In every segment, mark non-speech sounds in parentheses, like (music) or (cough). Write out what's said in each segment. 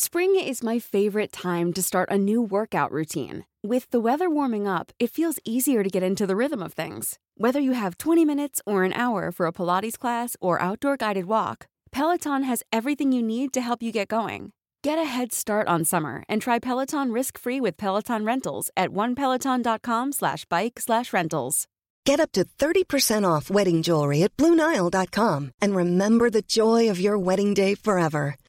Spring is my favorite time to start a new workout routine. With the weather warming up, it feels easier to get into the rhythm of things. Whether you have 20 minutes or an hour for a Pilates class or outdoor guided walk, Peloton has everything you need to help you get going. Get a head start on summer and try Peloton risk-free with Peloton Rentals at onepeloton.com slash bike slash rentals. Get up to 30% off wedding jewelry at BlueNile.com and remember the joy of your wedding day forever.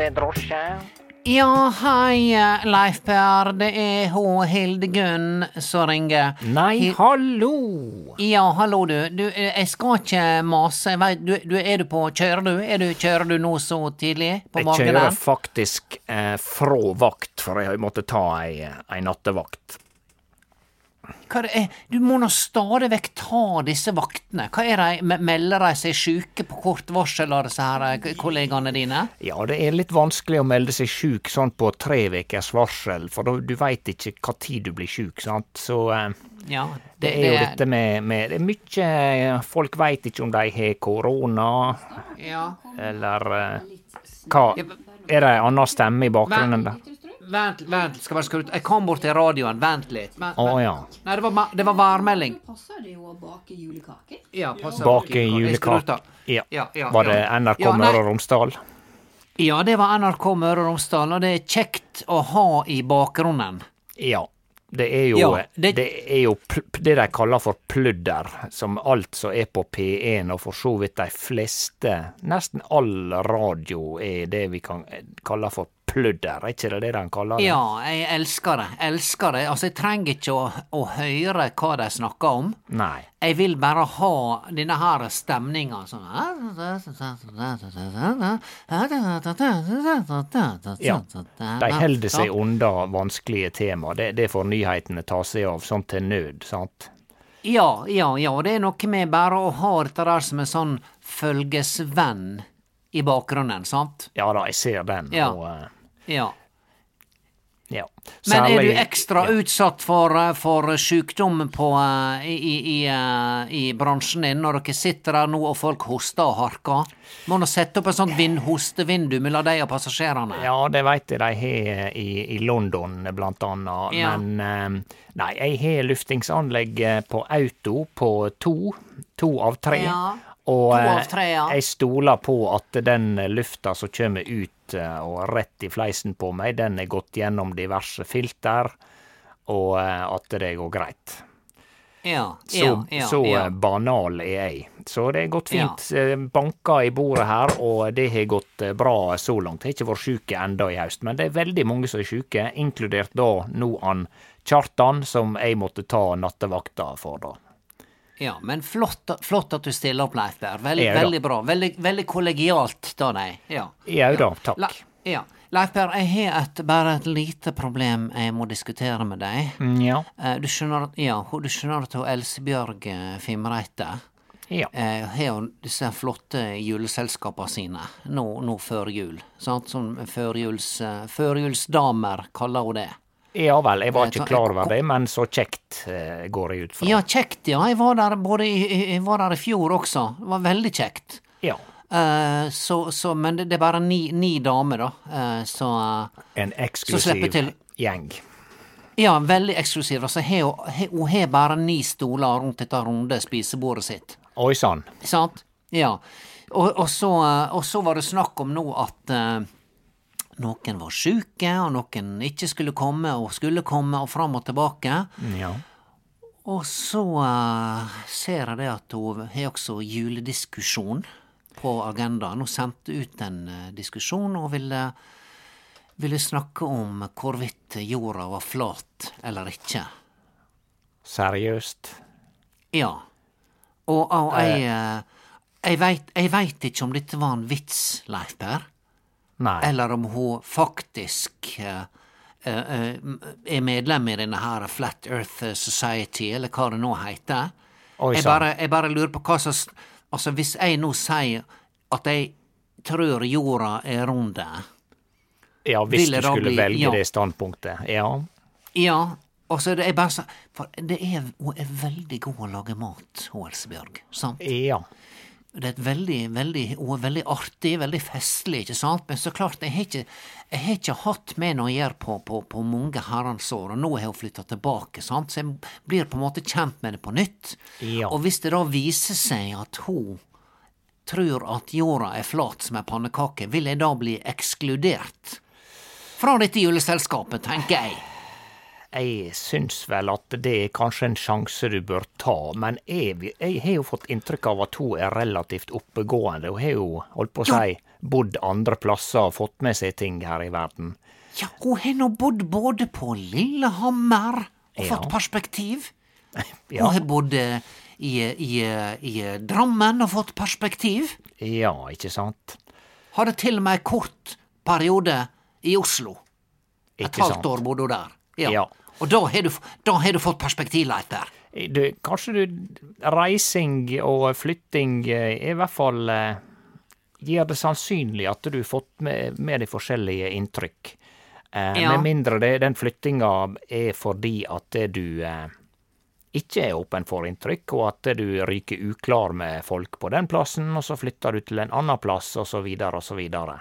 Det drosje. Ja, hei, Leif Per. Det er hun Hildegunn som ringer. Nei, Hil- hallo! Ja, hallo, du. du. eh, Jeg skal ikke mase. Vet, du, du, er du på Kjører du? Er du, kjører du nå så tidlig på Jeg kjører faktisk eh, fra vakt, for jeg måtte ta ei, ei nattevakt. Er? Du må nå stadig vekk ta disse vaktene. Hva er de? Me- Melder de seg sjuke på kort varsel av disse her eh, kollegaene dine? Ja, det er litt vanskelig å melde seg sjuk sånn på tre ukers varsel, for da- du veit ikke hva tid du blir sjuk, sant. Så eh, Ja, det, er jo dette med, med Det er mye eh, Folk veit ikke om de har korona, Ja. eller hva Er det ei anna stemme i bakgrunnen der? Vent, vent, skal være skru. Jeg kom bort til radioen. Vent litt. Vent, Å vent. ja. Nei, det var, det var værmelding. Passer det jo å bake julekaker? Ja, passer Bake julekaker. Ja. Ja, ja, Var det. NRK Ja. Møre og Romsdal? Ja, det var NRK Møre og Romsdal, og det er kjekt å ha i bakgrunnen. Ja. Det er jo, Ja, det... det- er jo pl det de kaller for pludder, som alt som er på P1, og for så vidt de fleste, nesten all radio, er det vi kan kalle for pludder, er ikke det det den kaller det? Ja, jeg elsker det. Elsker det. Altså, jeg trenger ikke å, å høre hva de snakker om. Nei. Jeg vil bare ha denne her stemninga sånn Ja. De holder seg unna vanskelige tema. Det, det får nyhetene ta seg av, sånn til nød, sant? Ja, ja, ja. Det er noe med bare å ha dette der som en sånn følgesvenn i bakgrunnen, sant? Ja da, jeg ser den, Ja. og eh, Ja. ja. Men er du ekstra ja. utsatt for, eh, for sykdom på, eh, i, i, i, eh, i bransjen din når dere sitter der nå og folk hoster og harker? Må nå sette opp et sånt vind hostevindu mellom deg og passasjerene. Ja, det veit jeg de har i, i London, blant annet. Ja. Men nei, jeg har luftingsanlegg på auto på to. To av tre. Ja, Og eh, jeg stoler på at den lufta som kommer ut eh, og rett i fleisen på meg, den er gått gjennom diverse filter, og eh, at det går greit. Ja, Så, ja, ja, så eh, banal er jeg. Så det har gått fint. Banka i bordet her, og det har gått eh, bra så langt. Jeg har ikke vært sjuk enda i høst, men det er veldig mange som er sjuke, inkludert da nå han Kjartan, som jeg måtte ta nattevakta for, da. Ja, men flott, flott at du stiller opp, Leif Berr. Veldig, Ja, veldig bra. Veldig, veldig kollegialt av deg. Ja. Jau da, takk. La, ja. Leif Berr, jeg har et, bare et lite problem jeg må diskutere med deg. Mm, Ja. Du skjønner, ja, du skjønner at Elsebjørg eh, Fimreite Ja. eh, har jo disse flotte juleselskapene sine nå, nå før jul. Sant? Som førjuls, eh, førjulsdamer, kaller hun det. Ja vel, jeg var Eh, ikke klar over det, men så kjekt eh, går jeg ut fra. Ja, kjekt, ja. Jeg var der både i, jeg var der i fjor også. Det var veldig kjekt. Ja. Uh, så, så, men det, det er bare ni, ni damer, da. uh, så eh, En eksklusiv gjeng. Ja, veldig eksklusiv. Altså, hun har bare ni stoler rundt dette runde spisebordet sitt. Oi sann. Sant? Ja. Og, og, så, eh, og så var det snakk om nå at eh, noen var sjuke, og noen ikke skulle komme, og skulle komme, og fram og tilbake. Ja. Og så uh, ser jeg det at hun har også julediskusjon på agendaen. Hun sendte ut en uh, diskusjon og ville, ville snakke om hvorvidt jorda var flat eller ikke. Seriøst. Ja. Og, og jeg, eh, jeg, jeg veit ikke om dette var en vits, Leif Per, Nei. eller om hun faktisk uh, eh, er medlem i denne her Flat Earth Society, eller hva det nå heter. Oi Jeg bare, jeg bare lurer på hva slags Altså, hvis jeg nå sier at jeg tror jorda er rund, Ja, hvis du skulle bli- velge ja. det standpunktet. Ja. Ja, og så er det jeg bare For det er, hun er veldig god å lage mat, hun Elsebjørg. Sant? Ja. Det er et veldig, veldig, er veldig artig, veldig festlig, ikke sant? Men så klart, jeg har ikke, jeg har ikke hatt med noe å gjøre på, på, på mange herrens år, og nå har hun flytta tilbake, sant? så jeg blir på en måte kjent med det på nytt. Ja. Og hvis det da viser seg at hun tror at jorda er flat som ei pannekake, vil jeg da bli ekskludert fra dette juleselskapet, tenker jeg. Jeg syns vel at det er kanskje en sjanse du bør ta, men jeg, jeg har jo fått inntrykk av at hun er relativt oppegående. Hun har jo, holdt på å si, bodd andre plasser og fått med seg ting her i verden. Ja, hun har nå bodd både på Lillehammer og Ja. fått perspektiv. (laughs) Ja. Hun har bodd eh, i, i, i Drammen og fått perspektiv. Ja, ikke sant? Hadde til og med en kort periode i Oslo. Et Ikke halvt sant? år bodde hun der. Ja. Og da har, du, da har du fått perspektiv, Leif Per. Du, kanskje du Reising og flytting eh, er i hvert fall eh, Gjør det sannsynlig at du har fått med, med de forskjellige inntrykk. Eh, Ja. Med mindre det, den flyttinga er fordi at du eh, ikke er åpen for inntrykk, og at du ryker uklar med folk på den plassen, og så flytter du til en annen plass, og så videre og så videre.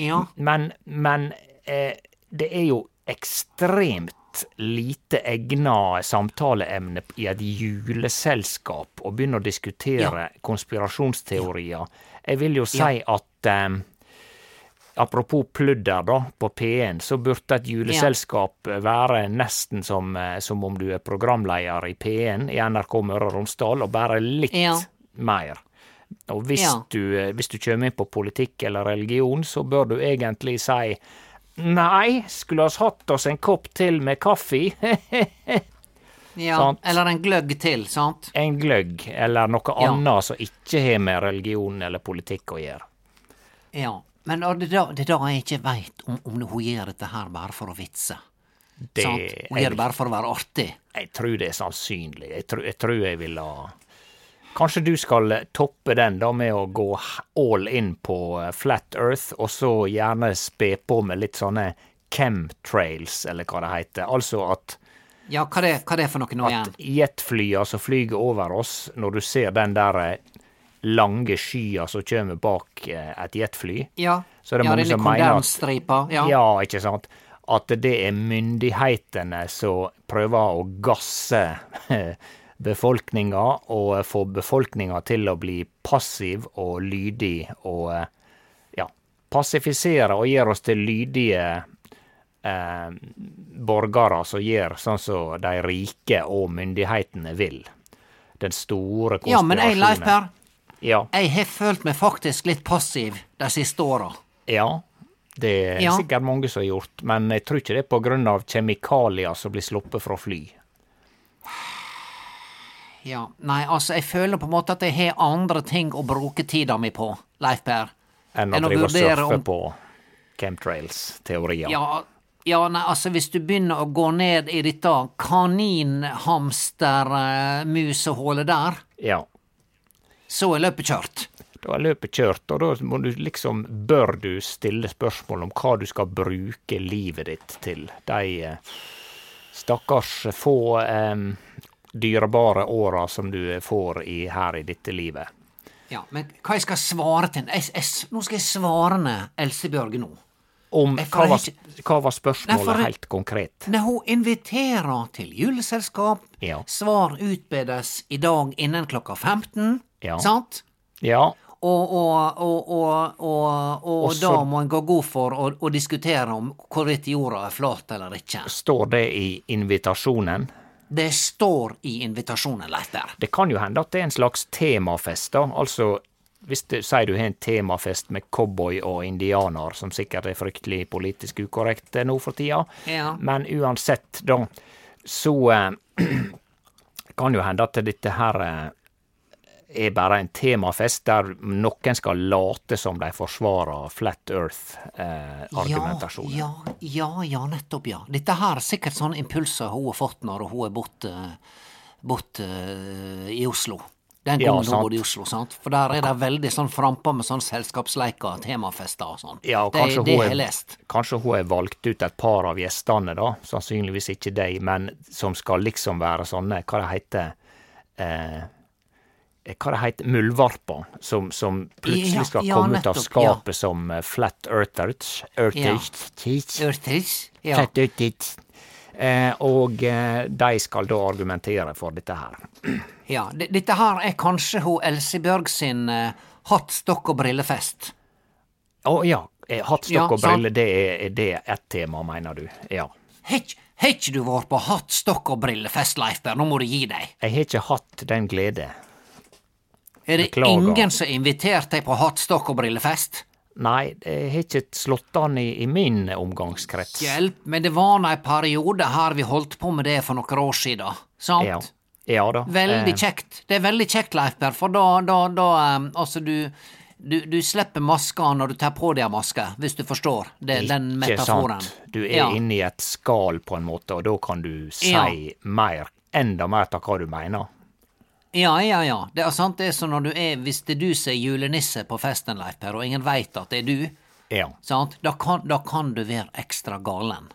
Ja. Men, men eh, det er jo ekstremt lite egna samtaleemne i et juleselskap og begynne å diskutere konspirasjonsteorier. Jeg vil jo si at um, Apropos pludder, da, på P1, så burde et juleselskap være nesten som, eh, som om du er programleder i P1 i NRK Møre og Romsdal, og bare litt Ja. mer. Og hvis, Ja. du, eh, hvis du kommer inn på politikk eller religion, så bør du egentlig si Nei, skulle oss hatt oss en kopp til med kaffe? (laughs) ja. Sant. Eller en gløgg til, sant? en gløgg, eller noe Ja. annet som ikke har med religion eller politikk å gjøre. Ja. Men det er da, det jeg ikke veit om, om hun gjør dette her bare for å vitse. Det, sant? Hun gjør det bare for å være artig. jeg tror det er sannsynlig. Jeg tror jeg, tror jeg vil ha Kanskje du skal toppe den da med å gå all in på eh, Flat Earth, og så gjerne spe på med litt sånne chemtrails, eller hva det heter. Altså at Ja, hva det, hva det er for noe nå igjen? at jetflya som flyger over oss, når du ser den der eh, lange skya som kommer bak eh, et jetfly, Ja, så er det ja mange som mener at. Ja. Ja, ikke sant. At det er myndighetene som prøver å gasse (laughs) befolkninga, og få befolkninga til å bli passiv og lydig, og eh, ja, passifisere og gjøre oss til lydige eh, borgere som gjør sånn som de rike og myndighetene vil. Den store konspirasjonen. ja, men jeg, Leif Per, Ja, jeg har følt meg faktisk litt passiv de siste åra. ja. Det er Ja. sikkert mange som har gjort, men jeg tror ikke det er av kjemikalier som blir sluppet fra fly. Ja, nei, altså, jeg føler på en måte at jeg har andre ting å bruke tida mi på, Leif Per. Enn å Enn å drive og surfe om- på chemtrails-teorier. Ja, ja, nei, altså, hvis du begynner å gå ned i dette kaninhamstermusehullet der, Ja. så er løpet kjørt. Da er løpet kjørt, og da må du liksom, bør du stille spørsmål om hva du skal bruke livet ditt til. De eh, stakkars få eh, dyrebare åra som du får i, her i dette livet. Ja, men hva jeg skal svare til jeg, jeg, Nå skal jeg svare ned Elsebjørg nå. Om, Jeg hva, var, hva var Nei, spørsmålet for helt konkret? Når hun inviterer til juleselskap, Ja. svar utbedes i dag innen klokka 15, Ja. sant? Ja, Og, og, og, og, da må en gå god for å diskutere om hvorvidt jorda er flat eller ikke. står det i invitasjonen? Det står i invitasjonen, Leif Der. Det kan jo hende at det er en slags temafest, da. Altså, hvis du sier du har en temafest med cowboy og indianer, som sikkert er fryktelig politisk ukorrekt eh, nå for tida, Ja. men uansett, da, så eh, (clears throat) kan jo hende at dette her eh, er bare en temafest der noen skal late som de forsvarer flat earth-argumentasjonen. Ja, ja, ja, ja, nettopp, ja. Dette her er sikkert sånne impulser hun har fått når hun er borte, borte eh, i Oslo. Den Ja, gangen hun sant. bodde i Oslo, sant? For der er det veldig sånn frampå med sånn selskapsleiker, temafester og sånn. Ja, og det, det hun har jeg er- lest. Kanskje hun har valgt ut et par av gjestene, da. Sannsynligvis ikke de, men som skal liksom være sånne, hva det heter eh, Hva det heter Muldvarper, som, som plutselig skal ja, komme ut av skapet skapet som eh, flat earthers. Earthers. Ja. Flat earthers. Eh, og eh, de skal da argumentere for dette her. (clears throat) ja. Dette her er kanskje hun Elsebjørg sin eh, hatt, stokk og brillefest. Å ja. eh, Hattstokk Ja, og briller, det er, det er ett tema, mener du? Ja. Har ikk- har ikke du vært på hatt, stokk og brillefest, Leif Berr? Nå må du gi deg. Jeg har ikke hatt den glede. Er det Beklager. ingen som har invitert deg på hattstokk og brillefest? Nei, det har ikke slått an i, i min omgangskrets. Hjelp, men det var nå en periode her vi holdt på med det for noen år siden, sant? Ja. ja da. Veldig Eh, kjekt. Det er veldig kjekt, Leifberg, for da, da, da um, Altså, du, du, du slipper maska når du tar på deg maske, hvis du forstår det, den metaforen. sant. Du er ja. inne i et skall på en måte, og da kan du si Ja. mer, enda mer av hva du mener. Ja, ja, ja. Det er sant, det er som når du er Hvis det er du som er julenisse på festen, Leif Per, og ingen veit at det er du, Ja. sant, da kan, da kan du være ekstra galen.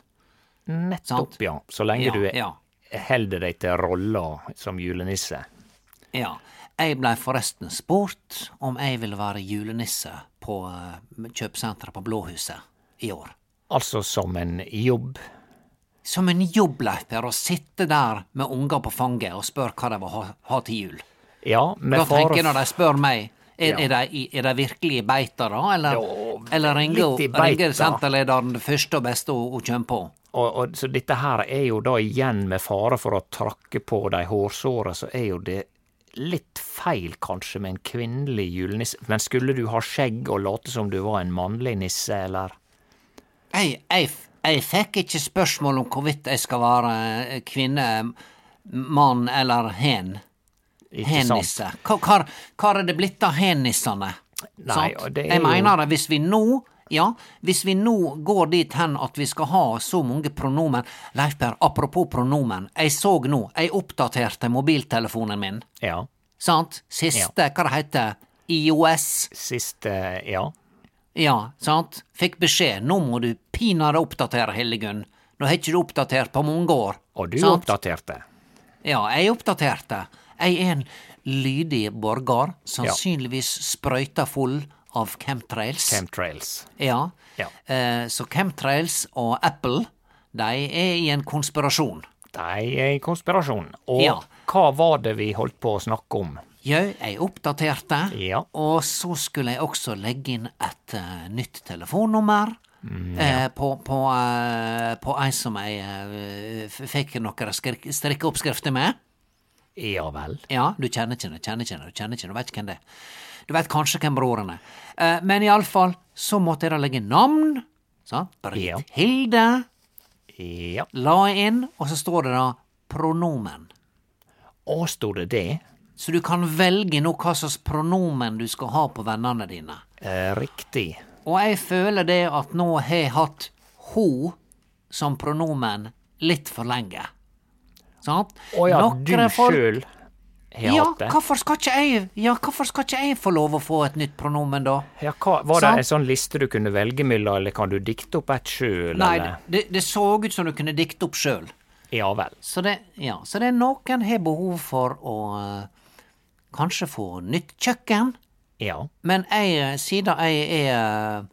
Nettopp, Sant. ja. Så lenge Ja, du ja. holder deg til rolla som julenisse. Ja. Jeg blei forresten spurt om jeg ville være julenisse på eh, kjøpesenteret på Blåhuset i år. Altså som en jobb. Som en jobbløper å sitte der med unger på fanget og spørre hva de vil ha, ha til jul. Ja, med Da tenker jeg når de spør meg, er, Ja. er, de, er de virkelig i beita, da? Eller, Jo, eller ringer, ringer senterlederen det første og beste hun kommer på? og, og, Så dette her er jo da igjen med fare for å trakke på de hårsåra, så er jo det litt feil kanskje med en kvinnelig julenisse. Men skulle du ha skjegg og late som du var en mannlig nisse, eller? Jeg, jeg, jeg fikk ikke spørsmål om hvorvidt jeg skal være eh, kvinne, mann eller hen. Hennisse. Hva, er det blitt av hennissene? Nei, det er Jeg mener det, hvis vi nå ja, hvis vi nå går dit hen at vi skal ha så mange pronomen Leif Per, apropos pronomen, jeg så nå, jeg oppdaterte mobiltelefonen min, Ja. sant? Siste, hva det heter, IOS, Siste Ja. Ja, sant? Fikk beskjed, nå må du pinadø oppdatere, Hildegunn. Nå har ikke du oppdatert på mange år. Og du sant? oppdaterte. Ja, jeg oppdaterte. Jeg er en lydig borger, sannsynligvis sprøyta full av chemtrails. Chemtrails. ja. Ja. Eh, så chemtrails og Apple, de er i en konspirasjon. De er i konspirasjon. Og Ja. hva var det vi holdt på å snakke om? Jau, jeg oppdaterte, Ja. og så skulle jeg også legge inn et uh, nytt telefonnummer. Mm, eh, på, på, uh, på ei som jeg uh, fikk noen strikkeoppskrifter med. Ja vel. Ja, du kjenner ikke henne, kjenner ikke henne, du kjenner ikke henne, vet ikke hvem det er. Du vet kanskje hvem broren er. Eh, men iallfall, så måtte jeg da legge navn. Sant? Britt Ja. Hilde Ja. la jeg inn, og så står det da pronomen. Å, sto det det? Så du kan velge nå hva slags pronomen du skal ha på vennene dine. Eh, riktig. Og jeg føler det at nå har jeg hatt ho som pronomen litt for lenge. Sant? Å ja, Nokre du folk- sjøl. har Ja, hatt det. hvorfor skal ikke jeg Ja, hvorfor skal ikke jeg få lov å få et nytt pronomen, da? Ja, hva, var det Sant. en sånn liste du kunne velge mellom, eller kan du dikte opp et sjøl, Nei, eller? det, det så ut som du kunne dikte opp sjøl. Ja vel. Så det, ja, så det er noen har behov for å eh, kanskje få nytt kjøkken. Ja. Men jeg, siden jeg er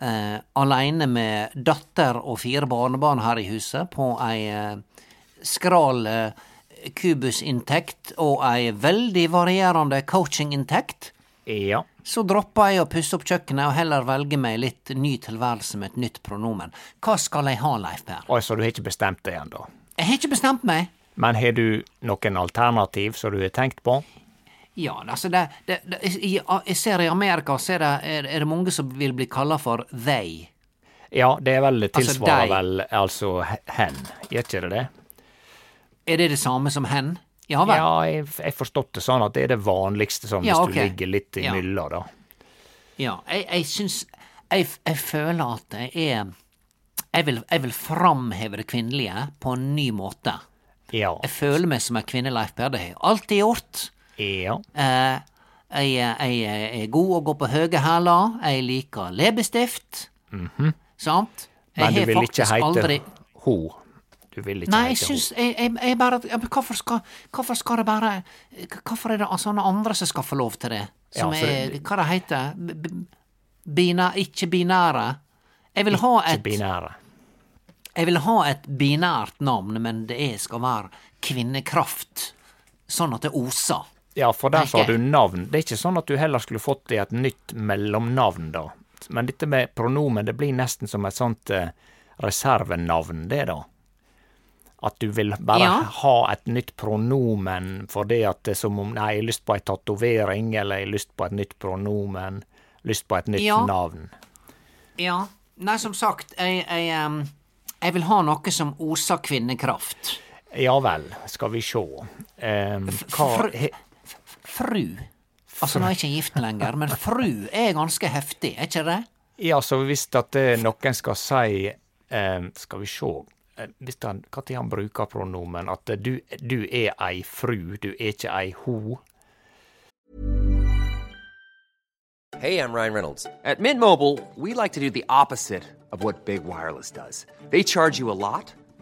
eh, aleine med datter og fire barnebarn her i huset, på ei eh, skral uh, kubusinntekt og ei veldig varierende coachinginntekt, Ja. så dropper jeg å pusse opp kjøkkenet og heller velge meg litt ny tilværelse med et nytt pronomen. Hva skal jeg ha, Leif Per? Oi, så du har ikke bestemt deg ennå? Jeg har ikke bestemt meg. Men har du noen alternativ som du har tenkt på? Ja, altså det, det, det i, Jeg ser i Amerika så er det, er, det mange som vil bli kalla for they. Ja, det er vel Altså, tilsvarer altså vel altså hen, gjør ikke det det? Er det det samme som hen? Ja vel. Ja, jeg jeg har forstått det sånn at det er det vanligste sånn Ja, hvis okay. du ligger litt Ja. mylla, da. Ja, jeg, jeg syns jeg, jeg føler at jeg er jeg vil, jeg vil framheve det kvinnelige på en ny måte. Ja. Jeg føler meg som en kvinne, Leif Berde Det har alltid gjort. Ja. Eh, jeg, jeg er god å gå på høye hæler. Jeg liker leppestift. Sant? Jeg Men du vil ikke heite aldri ho. Du vil ikke Nei, jeg syns jeg, bare hvorfor, skal, hvorfor skal det bare Hvorfor er det sånne andre som skal få lov til det? Som Ja, for er det- Hva det heter Bina, Ikke binære. Jeg vil ha et binære. Jeg vil ha et binært navn, men det skal være kvinnekraft. Sånn at det oser. Ja, for der sa du navn. Det er ikke sånn at du heller skulle fått deg et nytt mellomnavn, da. Men dette med pronomen, det blir nesten som et sånt eh, reservenavn, det, da. At du vil bare Ja. ha et nytt pronomen for det at det er som om Nei, jeg har lyst på ei tatovering, eller jeg har lyst på et nytt pronomen. Lyst på et nytt Ja. navn. Ja. Nei, som sagt, jeg, jeg, jeg vil ha noe som oser kvinnekraft. Ja vel, skal vi sjå. Um, hva he, Fru. Altså, nå er jeg ikke gift lenger, men fru er ganske heftig, er ikke det? Ja, så hvis at eh, noen skal si eh, Skal vi sjå eh, Hvis han, Hva tid han bruker pronomen? At eh, du, du er ei fru, du er ikke ei ho. Hey, I'm Ryan Reynolds. At Mint Mobile, we like to do the opposite of what Big Wireless does. They charge you a lot,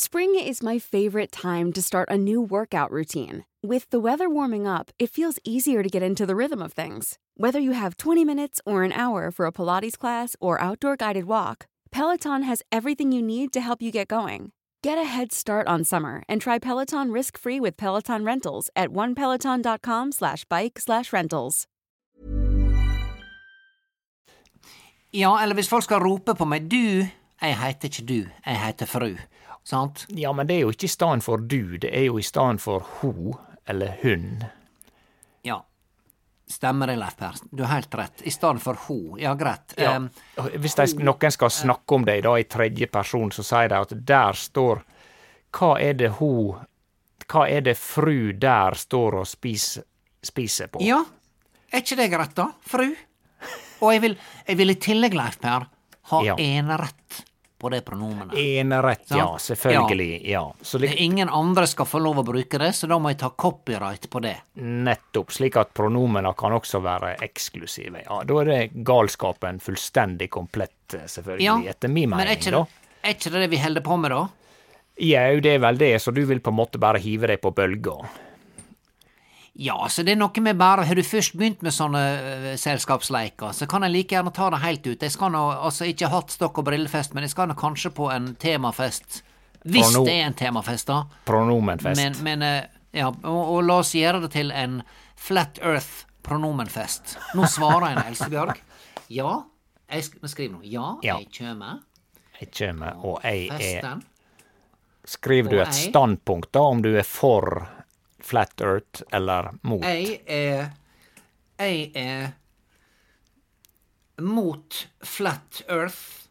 Spring is my favorite time to start a new workout routine. With the weather warming up, it feels easier to get into the rhythm of things. Whether you have 20 minutes or an hour for a Pilates class or outdoor guided walk, Peloton has everything you need to help you get going. Get a head start on summer and try Peloton risk-free with Peloton Rentals at onepeloton.com slash bike slash rentals. Ja, eller hvis folk skal rope på meg Du, jeg heter ikke du, jeg heter fru. Sant? Ja, men det er jo ikke i stedet for du, det er jo i stedet for ho eller hun. Ja. Stemmer det, Leif Per. Du har helt rett. I stedet for ho. Ja, greit. Ja. Hvis de, noen skal snakke om deg da i tredje person, så sier de at der står Hva er det ho Hva er det fru der står og spiser, spiser på? ja. Er ikke det greit, da? Fru? Og jeg vil, jeg vil i tillegg, Leif Per, ha Ja. enerett på det pronomenet. Enerett, ja. Selvfølgelig. Ja. Så Det Ingen andre skal få lov å bruke det, så da må jeg ta copyright på det. nettopp. Slik at pronomene kan også være eksklusive. Ja, Da er det galskapen fullstendig komplett, eh, selvfølgelig. Ja, Etter min Men er mening, ikke, da. er ikke det det vi holder på med, da? Jau, det er vel det, så du vil på en måte bare hive deg på bølga. Ja, så det er noe med bare Har du først begynt med sånne uh, selskapsleiker, så kan jeg like gjerne ta det helt ut. Jeg skal nå altså ikke hatt stokk og brillefest, men jeg skal nå kanskje på en temafest. Hvis Prono det er en temafest, da. Pronomenfest. Men, men uh, ja, og, og la oss gjøre det til en Flat Earth pronomenfest. Nå svarer en Elsebjørg. Ja, jeg sk skriver nå. Ja, Ja. jeg kjømer. Jeg kjem, og jeg er Skriver du et standpunkt, da, om du er for Flat Earth eller mot? Jeg er Jeg er mot Flat Earth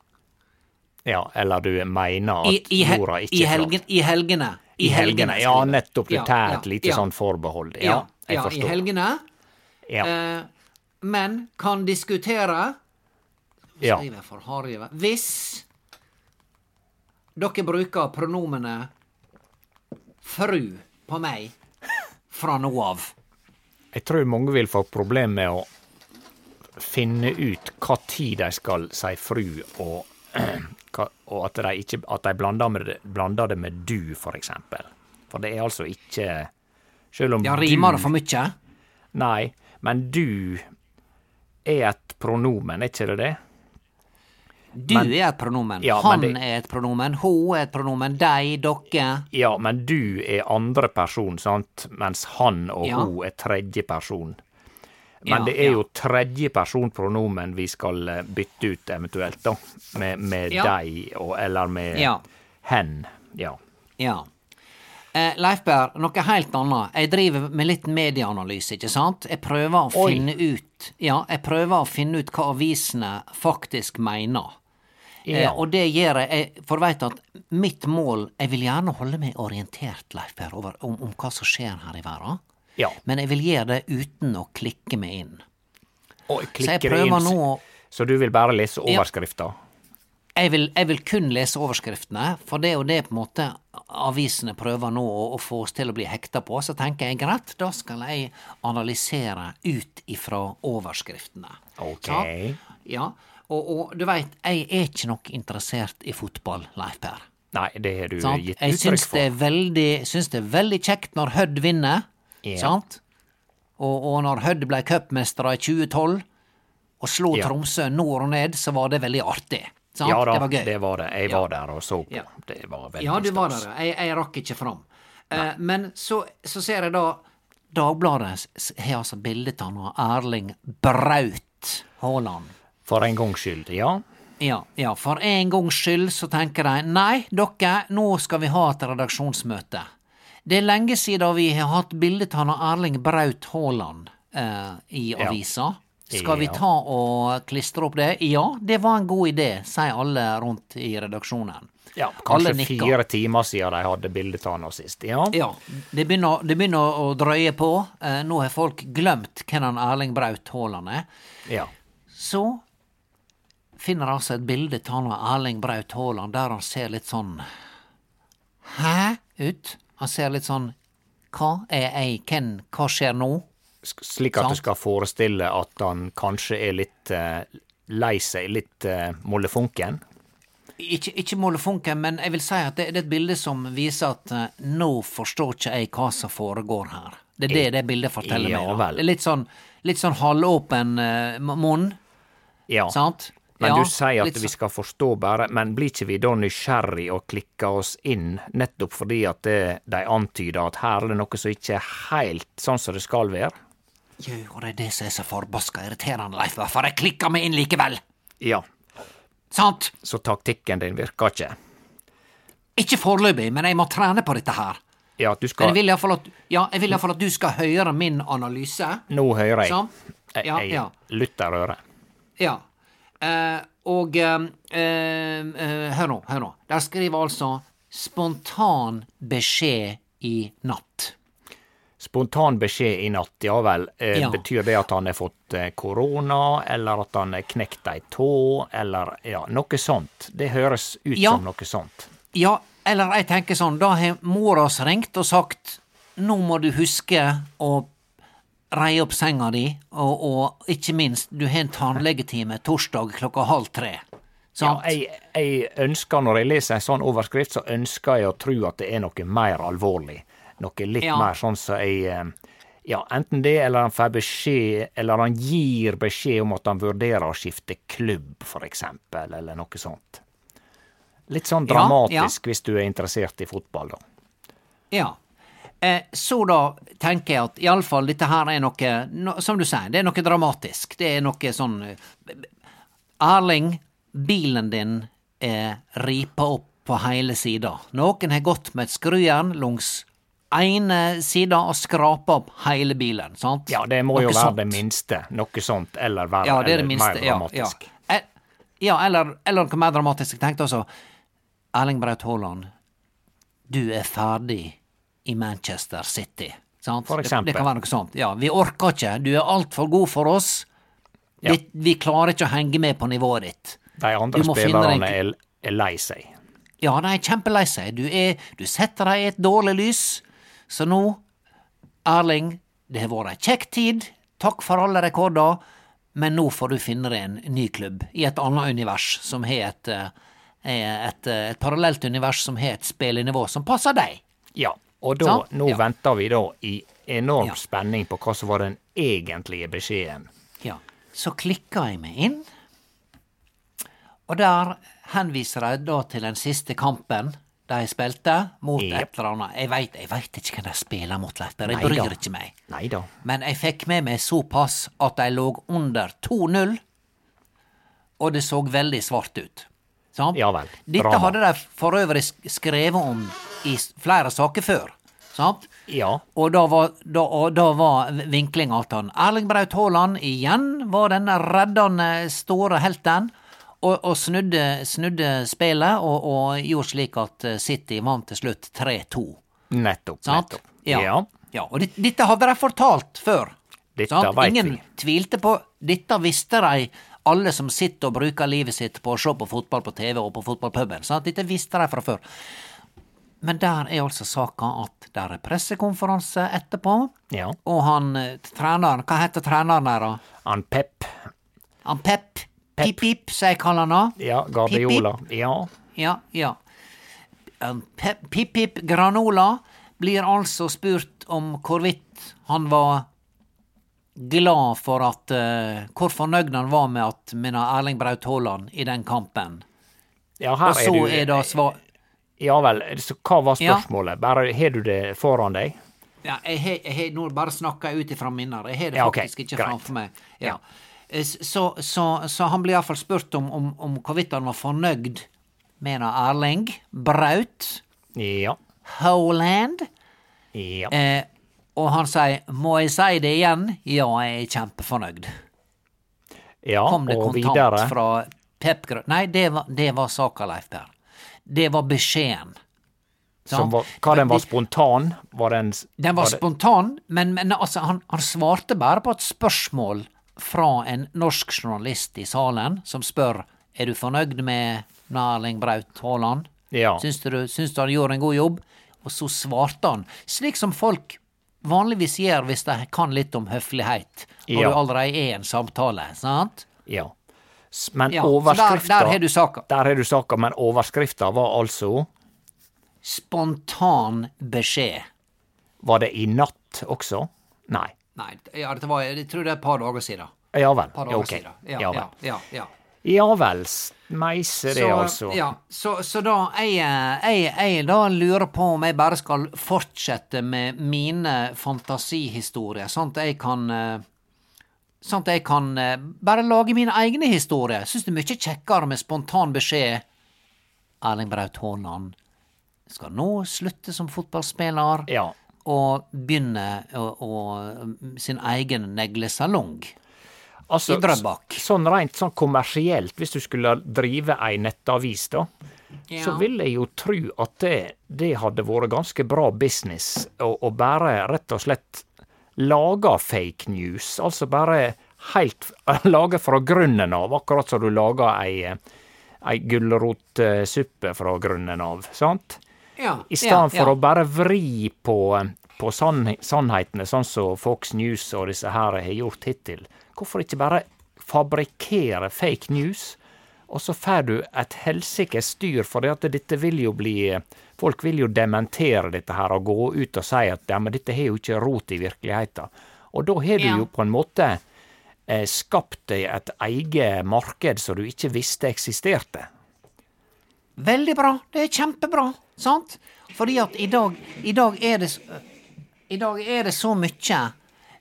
Ja, eller du mener at i, i, jorda ikke i, er flat. i helgene. I helgene. Ja, nettopp. Du Ja, tar ja, et lite ja. sånn forbehold. Ja, jeg ja, i helgene. Ja. Eh, men kan diskutere Ja. Hvis dere bruker pronomenet fru på meg fra nå av. Jeg tror mange vil få problem med å finne ut hva tid de skal si fru, og, (clears throat) og at de, ikke, at de blander, med, det- blander det med du, for eksempel. For det er altså ikke Selv om Ja, rimer det for mye? Nei, men du er et pronomen, er ikke det det? Du Men- er et pronomen. Ja, Han det- er et pronomen. Hun er et pronomen. De, dere. Ja, men du er andre person, sant? Mens han og Ja. hun er tredje person. Men Ja, det er jo tredje person pronomen vi skal eh, bytte ut eventuelt, da. Med, med deg, og, eller med hen. Ja. Ja. Eh, Leif Berr, noe helt annet. Jeg driver med litt medieanalyse, ikke sant? Jeg prøver å Oi. finne ut Ja, jeg prøver å finne ut hva avisene faktisk mener. Eh, Ja. og det gjør jeg, jeg for veit at mitt mål Jeg vil gjerne holde meg orientert, Leif Per, om, om hva som skjer her i verden. ja. Men jeg vil gjøre det uten å klikke meg inn. Og Så jeg prøver inn, nå Så du vil bare lese Ja. jeg vil, jeg vil kun lese overskriftene, for det er jo det på en måte avisene prøver nå å, å få oss til å bli hekta på. Så tenker jeg greit, da skal jeg analysere ut ifra overskriftene. Ok. Så, Ja, og, og du veit, jeg er ikke nok interessert i fotball, Leif Per. Nei, det har du Sant? gitt uttrykk for. Jeg syns det er veldig kjekt når Hødd vinner, yeah. sant? Og, og når Hødd ble cupmestere i 2012 og slo yeah. Tromsø nord og ned, så var det veldig artig. Sant? Ja da, det var gøy. det var det. Jeg Ja. var der og så på. Ja. Det var veldig Ja, du var der. Jeg, jeg rakk ikke fram. Uh, men så, så ser jeg da Dagbladet har altså bildet av Erling Braut Haaland. For en gangs skyld, ja. Ja, ja, for en gangs skyld så tenker de nei, dere, nå skal vi ha et redaksjonsmøte. Det er lenge siden vi har hatt bildet av Erling Braut Haaland eh, i Ja. Skal vi ta og klistre opp det? Ja, det var en god idé, sier alle rundt i redaksjonen. ja kanskje fire timer siden de hadde bildet av nå sist. Ja. Ja, det begynner, det begynner å drøye på. Eh, nå har folk glemt hvem Erling Braut Haaland er. ja. Så finner altså et bilde av Erling Braut Haaland der han ser litt sånn Hæ? ut. Han ser litt sånn Hva er jeg, hvem, hva skjer nå? Slik at du skal forestille at han kanskje er litt uh, lei seg, litt uh, mollefunken. Ikke, ikke molefonken, men jeg vil si at det, det er et bilde som viser at uh, nå forstår ikke jeg hva som foregår her. Det er det det bildet forteller Ja meg. litt sånn, litt sånn halvåpen uh, munn, Ja. sant? Men Ja, du sier at vi sånn- skal forstå bare, men blir ikke vi da nysgjerrig og klikker oss inn, nettopp fordi at det, de antyder at her er det noe som ikke er helt sånn som det skal være? Jo, og det er det som er så forbaska irriterende, Leif, for jeg klikker meg inn likevel. Ja, Sant? så taktikken din virker ikke. Ikke foreløpig, men jeg må trene på dette her. Ja, du Men skal jeg vil iallfall at, ja, jeg vil at du skal høre min analyse. Nå hører jeg. Sant? Jeg, Ja, jeg ja. lytter øret. Ja. Eh, og eh, eh, Hør nå, hør nå. Der skriver altså 'spontan beskjed i natt'. Spontan beskjed i natt, ja vel. Eh, Ja. Betyr det at han har fått eh, korona, eller at han har knekt ei tå, eller ja, noe sånt? Det høres ut Ja. som noe sånt. Ja, eller jeg tenker sånn, da har mora oss ringt og sagt 'nå må du huske å reie opp senga di', og, og ikke minst, du har en tannlegetime torsdag klokka halv tre. Ja, jeg, jeg ønsker, når jeg leser en sånn overskrift, så ønsker jeg å tro at det er noe mer alvorlig. Noe litt Ja. mer sånn som jeg eh, Ja, enten det, eller han får beskjed, eller han gir beskjed om at han vurderer å skifte klubb, for eksempel, eller noe sånt. Litt sånn Ja, dramatisk hvis du er interessert i fotball, da. Ja. Eh, så da tenker jeg at iallfall dette her er noe, no, som du sier, det er noe dramatisk. Det er noe sånn Erling, bilen din er ripa opp på hele sida. Noen har gått med et skrujern langs ene sida og skrapa opp hele bilen, sant? Ja, det må jo være sånt. det minste. Noe sånt, eller være Ja, det det eller minste. mer Ja, ja. dramatisk. Eh, ja eller, eller noe mer dramatisk. Jeg tenkte også Erling Braut Haaland, du er ferdig i Manchester City. Sant? For eksempel. det kan være noe sånt. Ja, vi orker ikke. Du er altfor god for oss. Ja. Vi, vi klarer ikke å henge med på nivået ditt. De andre spillerne en... er, lei seg. Ja, de er kjempelei seg. Du, er, du setter dem i et dårlig lys. Så nå, Erling, det har vært ei kjekk tid. Takk for alle rekorder. Men nå får du finne deg en ny klubb i et annet univers, som har et, eh, er et, eh, et parallelt univers som har et spillenivå som passer deg. Ja, og da, nå Ja. venter vi da i enorm Ja. spenning på hva som var den egentlige beskjeden. Ja, så klikka jeg meg inn, og der henviser de da til den siste kampen de spilte mot yep. et eller annet. Jeg veit, jeg veit ikke hvem de spiller mot, Leif Jeg bryr ikke meg. Neida. Men jeg fikk med meg såpass at de lå under 2-0, og det så veldig svart ut. Sånn? Ja vel. Dette Drama. hadde de for øvrig skrevet om i flere saker før. Sant? Ja. Og da var, da, og da var vinklinga at han Erling Braut Haaland igjen var den reddende store helten. Og, og snudde, snudde spillet og, og gjorde slik at eh, City vant til slutt 3-2. Nettopp. Sant? nettopp. Ja. ja. ja. Og det, dette hadde de fortalt før. Dette sant? vet Ingen vi. tvilte på Dette visste de, alle som sitter og bruker livet sitt på å se på fotball på TV og på fotballpuben. Dette visste de fra før. Men der er altså saka at der er pressekonferanse etterpå, Ja. og han eh, treneren Hva heter treneren der, da? Han Pep. Han Pep? Pip-pip, som jeg kaller han da. Ja, Guardiola. Ja. Ja, ja. Um, Pip-Pip Granola blir altså spurt om hvorvidt han var glad for at uh, Hvor fornøyd han var med at minna Erling Braut Haaland i den kampen. ja her Og så er du er da svar... Ja vel. Så hva var Ja. spørsmålet? Bare har du det foran deg? Ja, jeg jeg, jeg nå bare snakka ut ifra minner. Jeg har det Ja, faktisk ikke greit. framfor meg. Ja. Eh, Så, så, så han ble iallfall spurt om, om, om hvorvidt han var fornøyd med Erling Braut Ja. Holand. Ja. Eh, og han sier 'må jeg si det igjen'? Ja, jeg er kjempefornøyd. ja. Kom det og kontant videre. fra Pep Grø... Nei, det var, det var saka, Leif Per. Det var beskjeden. Var, hva den var spontan? Var den Den var var spontan, men, men altså, han, han svarte bare på et spørsmål fra en norsk journalist i salen, som spør er du fornøyd med Erling Braut Haaland. Ja. Syns du, syns du han gjorde en god jobb? Og så svarte han, slik som folk vanligvis gjør hvis de kan litt om høflighet, når Ja. du allerede er i en samtale, sant? Ja. Men Ja, overskrifta der- der har du saka. Der har du saka, men overskrifta var altså Spontan beskjed. Var det i natt også? Nei. Nei, ja, dette var, jeg tror det er et par dager siden. Ja vel. Par Ja, dager ok. siden. Ja, Ja ja, vel. ja, ja. Ja vel. Meise det, altså. Ja, så, så da jeg, jeg, jeg da lurer på om jeg bare skal fortsette med mine fantasihistorier, sånn at jeg kan eh, Sånn at jeg kan eh, bare lage mine egne historier. Syns det er mye kjekkere med spontan beskjed. Erling Braut Haaland skal nå slutte som fotballspiller Ja. og begynne å, å, sin egen neglesalong. Altså, I Drøbak. Sånn rent sånn kommersielt, hvis du skulle drive ei nettavis, da, så Ja. vil jeg jo tru at det, det hadde vært ganske bra business å, å bare rett og slett lage fake news. Altså bare helt (laughs) lager fra grunnen av, akkurat som du lager ei, ei gulrotsuppe fra grunnen av, sant? Ja, I stedet ja, for ja. å bare vri på, på sann, sannhetene, sånn som Fox News og disse her har gjort hittil. Hvorfor ikke bare fabrikkere fake news, og så får du et helsikes styr, for dette vil jo bli Folk vil jo dementere dette her og gå ut og si at ja, men dette har jo ikke rot i virkeligheten. Og da har du Ja. jo på en måte eh, skapt deg et eget marked som du ikke visste eksisterte. Veldig bra. Det er kjempebra, sant? Fordi at i dag, i dag er det I dag er det så mye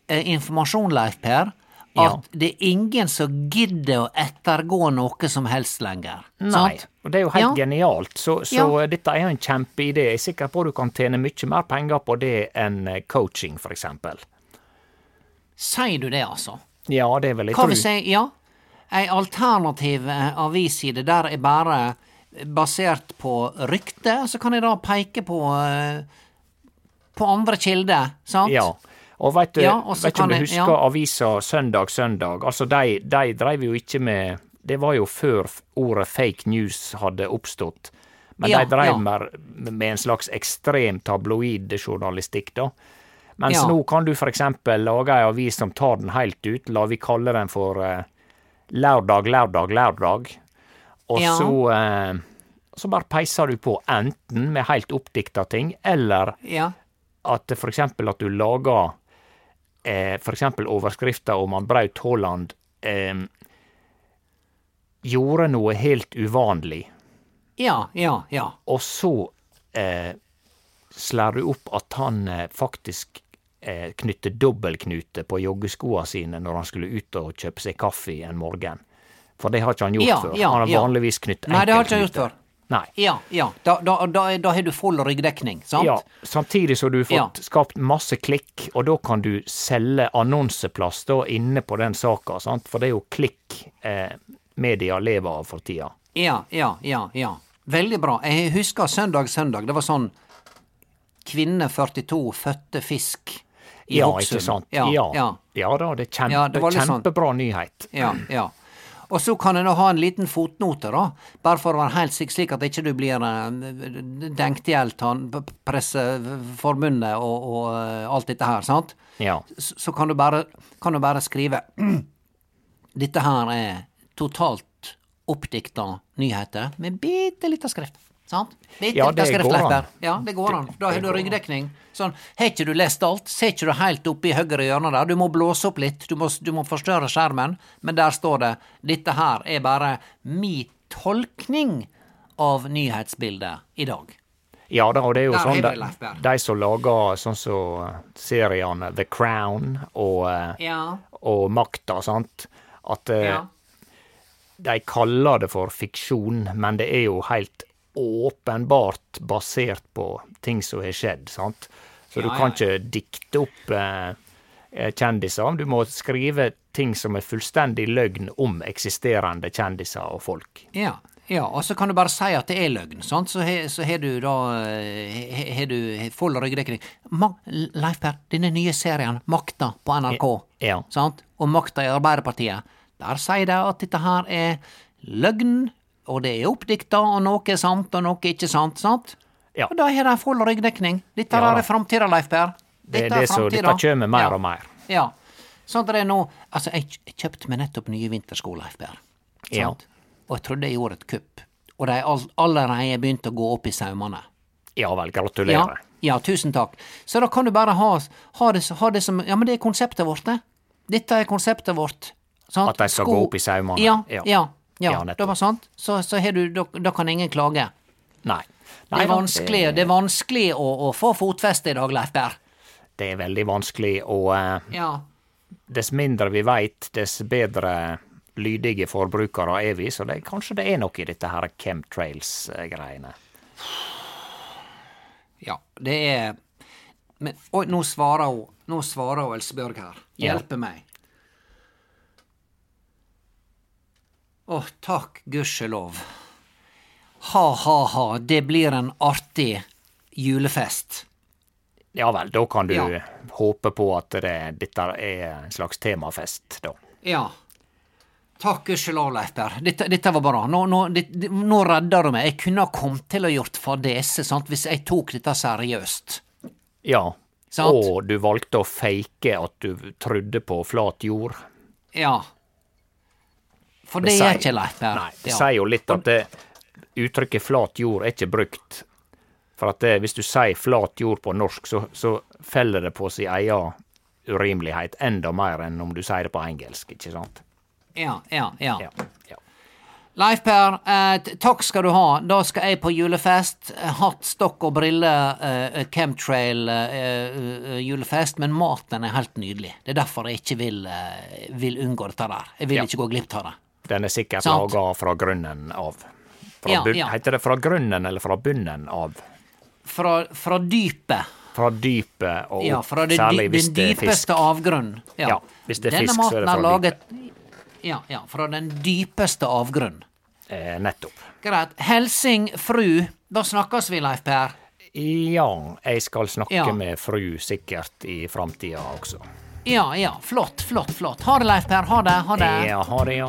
eh, informasjon, Leif Per, at det er ingen som gidder å ettergå noe som helst lenger. Nei, sant? og det er jo helt Ja. genialt. Så, så Ja. dette er jo en kjempeidé. Jeg er sikker på at du kan tjene mye mer penger på det enn eh, coaching, for eksempel. Sier du det, altså? Ja, det vil jeg Hva tro. hvis si, Ja, ei alternativ eh, avisside der er bare basert på rykte, så kan jeg da peke på eh, på andre kilder, sant? Ja. Og veit du, Ja, vet om du jeg- husker ja. avisa Søndag Søndag? Altså, de, de dreiv jo ikke med Det var jo før ordet fake news hadde oppstått. Men Ja, de dreiv mer med en slags ekstrem tabloid journalistikk, da. Mens nå kan du eksempel lage ei avis som tar den helt ut. La vi kalle den for uh, Lørdag, lørdag, lørdag. Og så uh, så bare peiser du på enten med helt oppdikta ting, eller Ja. at eksempel at du lager eh, eksempel overskrifta om han Braut Haaland eh, gjorde noe helt uvanlig, Ja, ja, ja. og så eh, slår du opp at han eh, faktisk eh, knytter dobbeltknute på joggeskoa sine når han skulle ut og kjøpe seg kaffe en morgen. For det har ikke han gjort Ja, før. ja, han har vanligvis knytt Nei, det har ikke han gjort før. Nei. Ja, ja. Da, da, da, da har du full ryggdekning, sant? Ja, samtidig så du har fått Ja. skapt masse klikk, og da kan du selge annonseplass da inne på den saka, sant? for det er jo klikk eh, media lever av for tida. Ja, ja, ja, ja. Veldig bra. Jeg husker søndag, søndag. Det var sånn Kvinne 42 fødte fisk i Ja, Hokksund. ikke sant? Ja, ja. ja. Ja da, det er kjempe, sånn- kjempebra nyhet. Ja, ja. Og så kan en ha en liten fotnote, da, bare for å være helt sikker, slik at ikke du blir uh, denkt i hjel av Presseforbundet og, og eh, alt dette her, sant? Ja. Så, så kan, du bare, kan du bare skrive (clears throat) Dette her er totalt oppdikta nyheter med bitte lita skrift. Sant? Bitte Ja, det går an. Ja, det går an. Da har du ryggdekning. Sånn, har ikke du lest alt, ser ikke du helt oppe i høyre hjørne der, du må blåse opp litt, du må, du må forstørre skjermen, men der står det dette her er bare mi tolkning av nyhetsbildet i dag. Ja da, og det er jo Der sånn de, de som lager sånn som så seriene The Crown og, eh, Ja. og Makta, sant, at eh, Ja. de kaller det for fiksjon, men det er jo helt åpenbart basert på ting som har skjedd, sant. Så du kan ja, ikke dikte opp eh, eh, kjendiser. Du må skrive ting som er fullstendig løgn om eksisterende kjendiser og folk. Ja, ja, og så kan du bare si at det er løgn, sant? så har du da eh, har du full ryggdekning. Leif Per, denne nye serien, Makta på NRK, Ja. sant? og Makta i Arbeiderpartiet, der sier de at dette her er løgn, og det er oppdikta, og noe er sant, og noe er ikke sant, sant? Ja. Og da har de full ryggdekning. Dette Ja er framtida, Leif Per. Det er Dette det som. Dette kjem mer Ja. og mer. Ja. Sånn det er nå Altså, jeg kjøpte meg nettopp nye vintersko, Leif Per. Ja. Og jeg trodde jeg gjorde et kupp. Og de all, allereie begynt å gå opp i saumene. Ja vel, gratulerer. ja, tusen takk. Så da kan du bare ha, ha, det, ha det som Ja, men det er konseptet vårt, det. Dette er konseptet vårt. Sant? At de skal Sko- gå opp i saumene. Ja, Ja. ja. Ja, Ja, det var sant. Så, så har du, da, da kan ingen klage. Nei. Det er vanskelig, det er vanskelig å, å få fotfeste i dag, Leif Berr. det er veldig vanskelig, og uh, Ja. dess mindre vi veit, dess bedre lydige forbrukere er vi, så det, kanskje det er noe i dette her chemtrails-greiene. Ja, det er Men oi, nå svarer hun Nå svarer hun Elsebjørg her. Ja. Meg. Å, takk, gudskjelov. Ha-ha-ha, det blir en artig julefest. Ja vel, da kan du Ja. håpe på at det, dette er en slags temafest, da. Ja. Takk, gudskjelov, Leif Berr. Dette, dette var bra. Nå, nå, det, nå redder du meg. Jeg kunne ha kommet til å gjort fadese sant, hvis jeg tok dette seriøst. Ja. Sant. Og du valgte å fake at du trodde på flat jord. Ja. For Det det sier- er ikke Leif Per. Nei, det Ja. sier jo litt at det, uttrykket flat jord er ikke brukt. For at det, hvis du sier flat jord på norsk, så, så feller det på sin egen urimelighet enda mer enn om du sier det på engelsk, ikke sant? Ja, ja, ja. Ja. ja. Leif Per, eh, takk skal du ha. Da skal jeg på julefest. Hatt, stokk og briller, eh, chemtrail, eh, eh. Men maten er helt nydelig. Det er derfor jeg ikke vil, eh, vil unngå dette der. Jeg vil Ja. ikke gå glipp av det. Den er sikkert laga fra grunnen av. Fra Ja, ja. Heter det fra grunnen eller fra bunnen av? Fra, fra dypet. Fra dypet og opp, Ja, fra det, særlig hvis den det er fisk. dypeste avgrunnen. Ja. Ja, hvis det er Denne fisk, så er det maten er fra laget Ja, ja, fra den dypeste avgrunnen. Eh, nettopp. Greit. Helsing fru. Da snakkes vi, Leif Per. Ja, jeg skal snakke Ja. med fru sikkert i framtida også. Ja, ja. Flott, flott, flott. Ha det, Leif Per. Ha det. Ha det. Ja, ha det, ja.